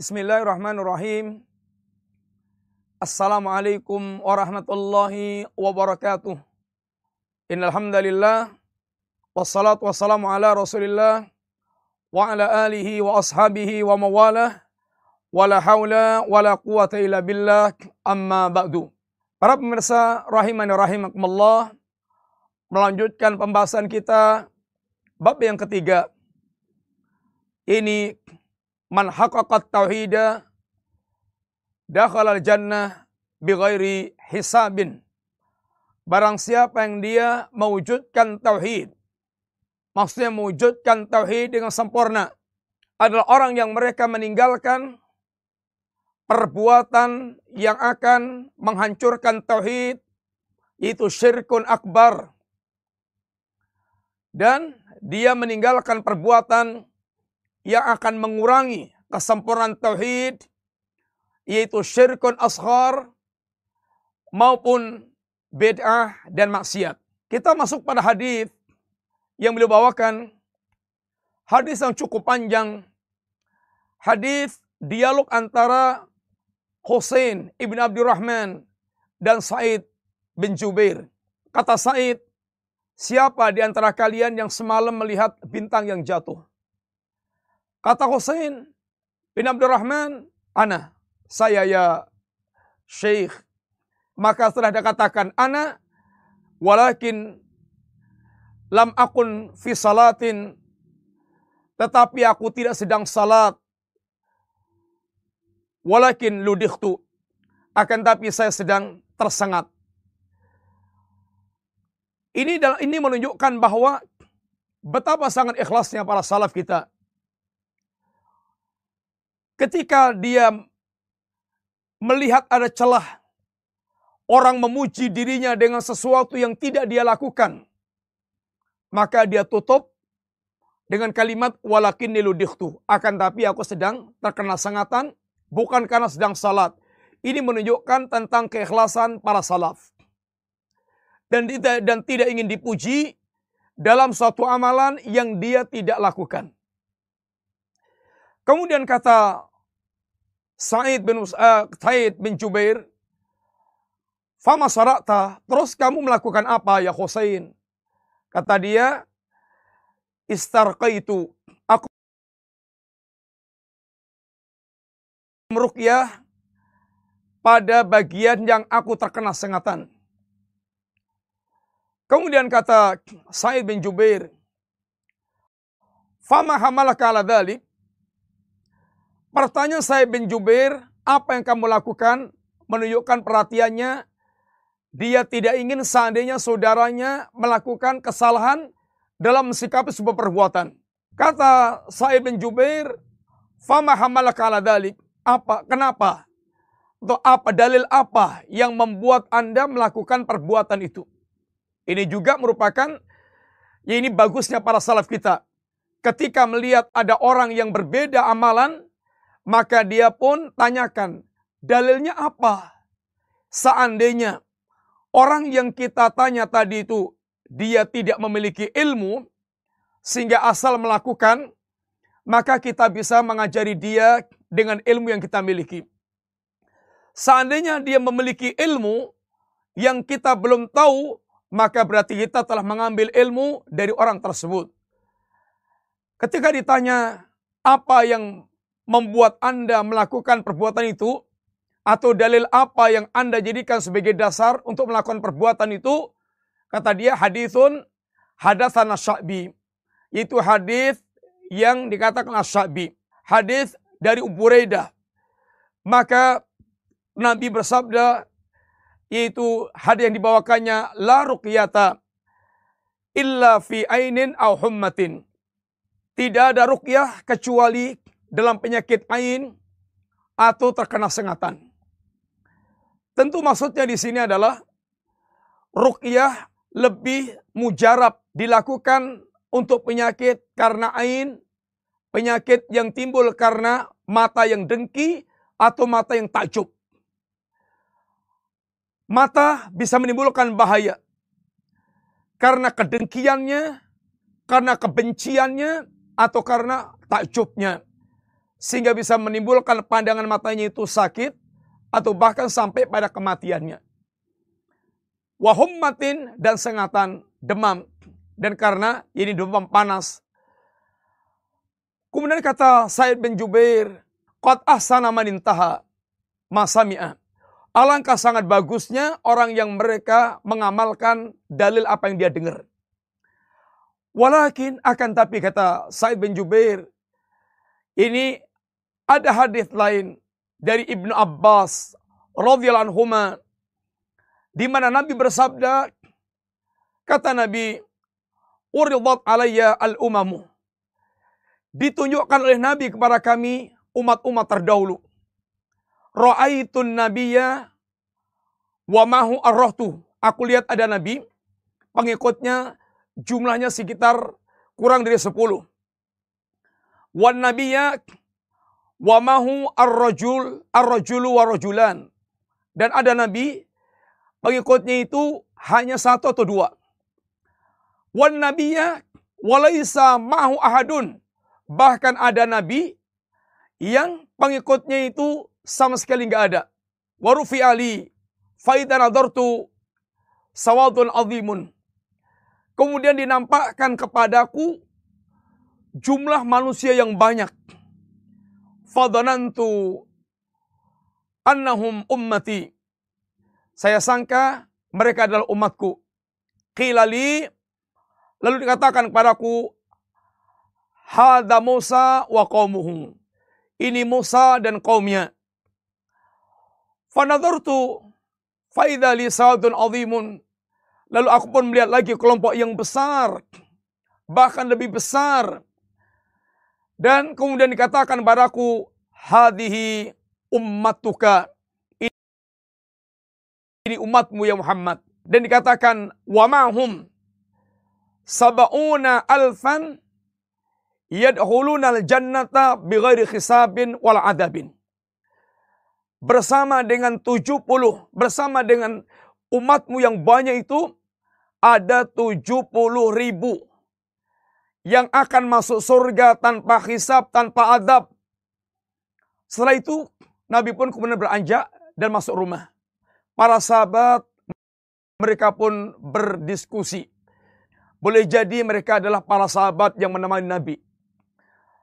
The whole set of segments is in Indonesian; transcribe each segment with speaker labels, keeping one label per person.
Speaker 1: Bismillahirrahmanirrahim. Assalamualaikum warahmatullahi wabarakatuh. Innal hamdalillah wassalatu wassalamu ala Rasulillah wa ala alihi wa ashabihi wa mawalah wala haula wala quwata illa billah amma ba'du. Para pemirsa rahimani rahimakumullah melanjutkan pembahasan kita bab yang ketiga. Ini man haqqaqat tauhida dakhala al-jannah bighairi hisabin. Barang siapa yang dia mewujudkan tauhid, maksudnya mewujudkan tauhid dengan sempurna, adalah orang yang mereka meninggalkan perbuatan yang akan menghancurkan tauhid, itu syirkun akbar. Dan dia meninggalkan perbuatan yang akan mengurangi kesempurnaan tauhid yaitu syirkun ashar maupun bid'ah dan maksiat. Kita masuk pada hadis yang beliau bawakan hadis yang cukup panjang. Hadis dialog antara Hussein ibn Abdurrahman dan Said bin Jubair. Kata Said, siapa di antara kalian yang semalam melihat bintang yang jatuh? Kata Hussein bin Abdurrahman, ana, saya ya Syekh. Maka setelah dia katakan, ana, walakin lam akun fi salatin, tetapi aku tidak sedang salat. Walakin ludikhtu, akan tapi saya sedang tersengat. Ini ini menunjukkan bahwa betapa sangat ikhlasnya para salaf kita Ketika dia melihat ada celah orang memuji dirinya dengan sesuatu yang tidak dia lakukan, maka dia tutup dengan kalimat walakin niludiktu. Akan tapi aku sedang terkena sengatan bukan karena sedang salat. Ini menunjukkan tentang keikhlasan para salaf. Dan tidak, dan tidak ingin dipuji dalam suatu amalan yang dia tidak lakukan. Kemudian kata Sa'id bin uh, Sa'id bin Jubair, "Fama sarata?" Terus kamu melakukan apa ya Husain? Kata dia, "Istarqaitu." Aku meruqyah pada bagian yang aku terkena sengatan. Kemudian kata Sa'id bin Jubair, "Fama hamalaka ala dhalik?" Pertanyaan saya bin Jubair, apa yang kamu lakukan? Menunjukkan perhatiannya, dia tidak ingin seandainya saudaranya melakukan kesalahan dalam mensikapi sebuah perbuatan. Kata Sa'id bin Jubair, Fama hamalaka ala dalik. Apa? Kenapa? Atau apa dalil apa yang membuat Anda melakukan perbuatan itu? Ini juga merupakan ya ini bagusnya para salaf kita. Ketika melihat ada orang yang berbeda amalan, maka dia pun tanyakan, dalilnya apa? Seandainya orang yang kita tanya tadi itu dia tidak memiliki ilmu sehingga asal melakukan, maka kita bisa mengajari dia dengan ilmu yang kita miliki. Seandainya dia memiliki ilmu yang kita belum tahu, maka berarti kita telah mengambil ilmu dari orang tersebut. Ketika ditanya apa yang membuat Anda melakukan perbuatan itu atau dalil apa yang Anda jadikan sebagai dasar untuk melakukan perbuatan itu kata dia hadithun hadatsana sya'bi itu hadis yang dikatakan asyabi hadis dari Uburaidah maka Nabi bersabda yaitu hadis yang dibawakannya la ruqyata illa fi ainin au hummatin. Tidak ada ruqyah kecuali dalam penyakit ain atau terkena sengatan. Tentu maksudnya di sini adalah ruqyah lebih mujarab dilakukan untuk penyakit karena ain, penyakit yang timbul karena mata yang dengki atau mata yang takjub. Mata bisa menimbulkan bahaya karena kedengkiannya, karena kebenciannya, atau karena takjubnya. Sehingga bisa menimbulkan pandangan matanya itu sakit atau bahkan sampai pada kematiannya. Wahummatin dan sengatan demam dan karena ini demam panas. Kemudian kata Said bin Jubair, Qad ahsana manintaha masami'ah. Alangkah sangat bagusnya orang yang mereka mengamalkan dalil apa yang dia dengar. Walakin akan tapi kata Said bin Jubair, ini ada hadis lain dari Ibnu Abbas radhiyallahu anhu di mana Nabi bersabda kata Nabi uridat alayya al-umamu ditunjukkan oleh Nabi kepada kami umat-umat terdahulu Ra'aitun nabiyya wa mahu arrohtu. Aku lihat ada nabi, pengikutnya jumlahnya sekitar kurang dari sepuluh. Wan nabiyya wa mahu ar-rajul ar-rajulu wa rajulan. Dan ada nabi, pengikutnya itu hanya satu atau dua. Wan nabiyya walaisa mahu ahadun. Bahkan ada nabi yang pengikutnya itu sama sekali nggak ada. Warufi ali faida nadartu sawadun azimun. Kemudian dinampakkan kepadaku jumlah manusia yang banyak. Fadanantu annahum ummati. Saya sangka mereka adalah umatku. Qilali lalu dikatakan kepadaku Hada Musa wa qaumuhu. Ini Musa dan kaumnya. Fanadhartu faidha li sawadun azimun. Lalu aku pun melihat lagi kelompok yang besar. Bahkan lebih besar. Dan kemudian dikatakan padaku, hadihi ummatuka. Ini umatmu ya Muhammad. Dan dikatakan, wa ma'hum sab'una alfan yadkhuluna al-jannata bighairi khisabin wal adabin bersama dengan 70, bersama dengan umatmu yang banyak itu, ada 70 ribu yang akan masuk surga tanpa hisab, tanpa adab. Setelah itu, Nabi pun kemudian beranjak dan masuk rumah. Para sahabat, mereka pun berdiskusi. Boleh jadi mereka adalah para sahabat yang menemani Nabi.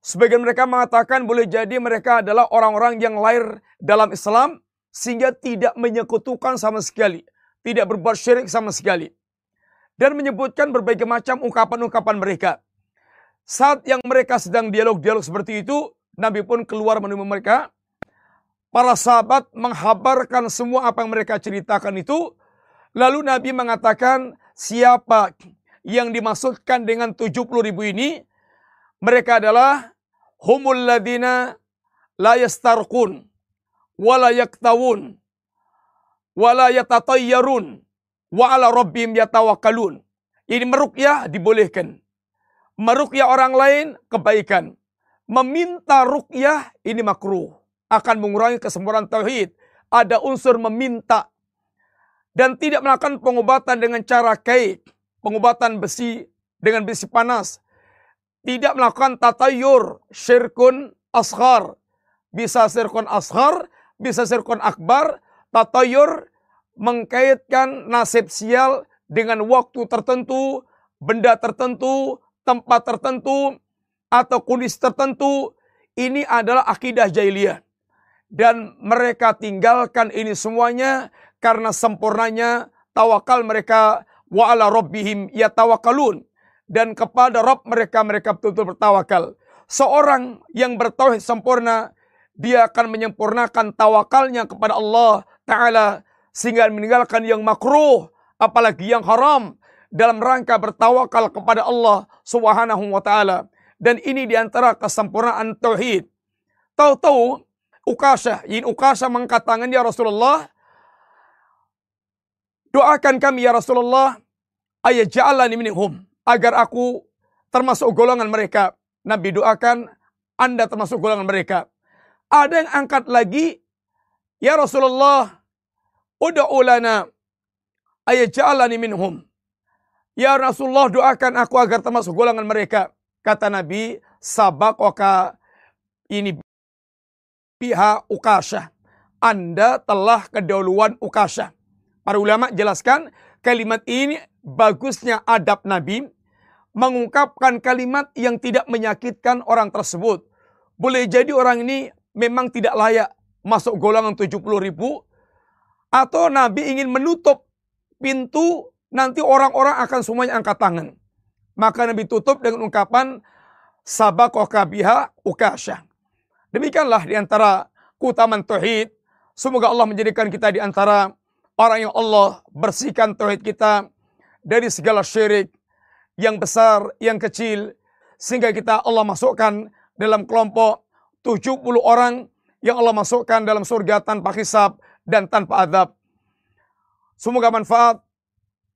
Speaker 1: Sebagian mereka mengatakan boleh jadi mereka adalah orang-orang yang lahir dalam Islam sehingga tidak menyekutukan sama sekali, tidak berbuat syirik sama sekali. Dan menyebutkan berbagai macam ungkapan-ungkapan mereka. Saat yang mereka sedang dialog-dialog seperti itu, Nabi pun keluar menemui mereka. Para sahabat menghabarkan semua apa yang mereka ceritakan itu. Lalu Nabi mengatakan siapa yang dimaksudkan dengan 70 ribu ini mereka adalah humul ladina la yastarqun wala yaktawun wala yatatayyarun wa ala rabbim yatawakkalun. Ini meruqyah dibolehkan. Meruqyah orang lain kebaikan. Meminta ruqyah ini makruh. Akan mengurangi kesempurnaan tauhid. Ada unsur meminta. Dan tidak melakukan pengobatan dengan cara kait. Pengobatan besi dengan besi panas tidak melakukan tatayur syirkun asghar. Bisa syirkun asghar, bisa syirkun akbar. Tatayur mengkaitkan nasib sial dengan waktu tertentu, benda tertentu, tempat tertentu, atau kondisi tertentu. Ini adalah akidah jahiliyah. Dan mereka tinggalkan ini semuanya karena sempurnanya tawakal mereka wa ala rabbihim yatawakalun dan kepada Rob mereka mereka betul-betul bertawakal. Seorang yang bertauhid sempurna, dia akan menyempurnakan tawakalnya kepada Allah Ta'ala sehingga meninggalkan yang makruh, apalagi yang haram dalam rangka bertawakal kepada Allah Subhanahu wa taala. Dan ini di antara kesempurnaan tauhid. Tahu-tahu Ukasha, Yin Ukasha mengangkat tangan ya Rasulullah. Doakan kami ya Rasulullah, ayat ja'alani minhum agar aku termasuk golongan mereka. Nabi doakan Anda termasuk golongan mereka. Ada yang angkat lagi, Ya Rasulullah, uda'u lana ayaj'alani minhum. Ya Rasulullah doakan aku agar termasuk golongan mereka. Kata Nabi, sabak oka ini biha Ukasha. Anda telah kedahuluan Ukasha. Para ulama jelaskan kalimat ini bagusnya adab Nabi mengungkapkan kalimat yang tidak menyakitkan orang tersebut. Boleh jadi orang ini memang tidak layak masuk golongan 70 ribu. Atau Nabi ingin menutup pintu nanti orang-orang akan semuanya angkat tangan. Maka Nabi tutup dengan ungkapan sabakoka biha ukasha. Demikianlah di antara keutamaan tauhid. Semoga Allah menjadikan kita di antara orang yang Allah bersihkan tauhid kita dari segala syirik yang besar, yang kecil sehingga kita Allah masukkan dalam kelompok 70 orang yang Allah masukkan dalam surga tanpa hisab dan tanpa adab. Semoga manfaat.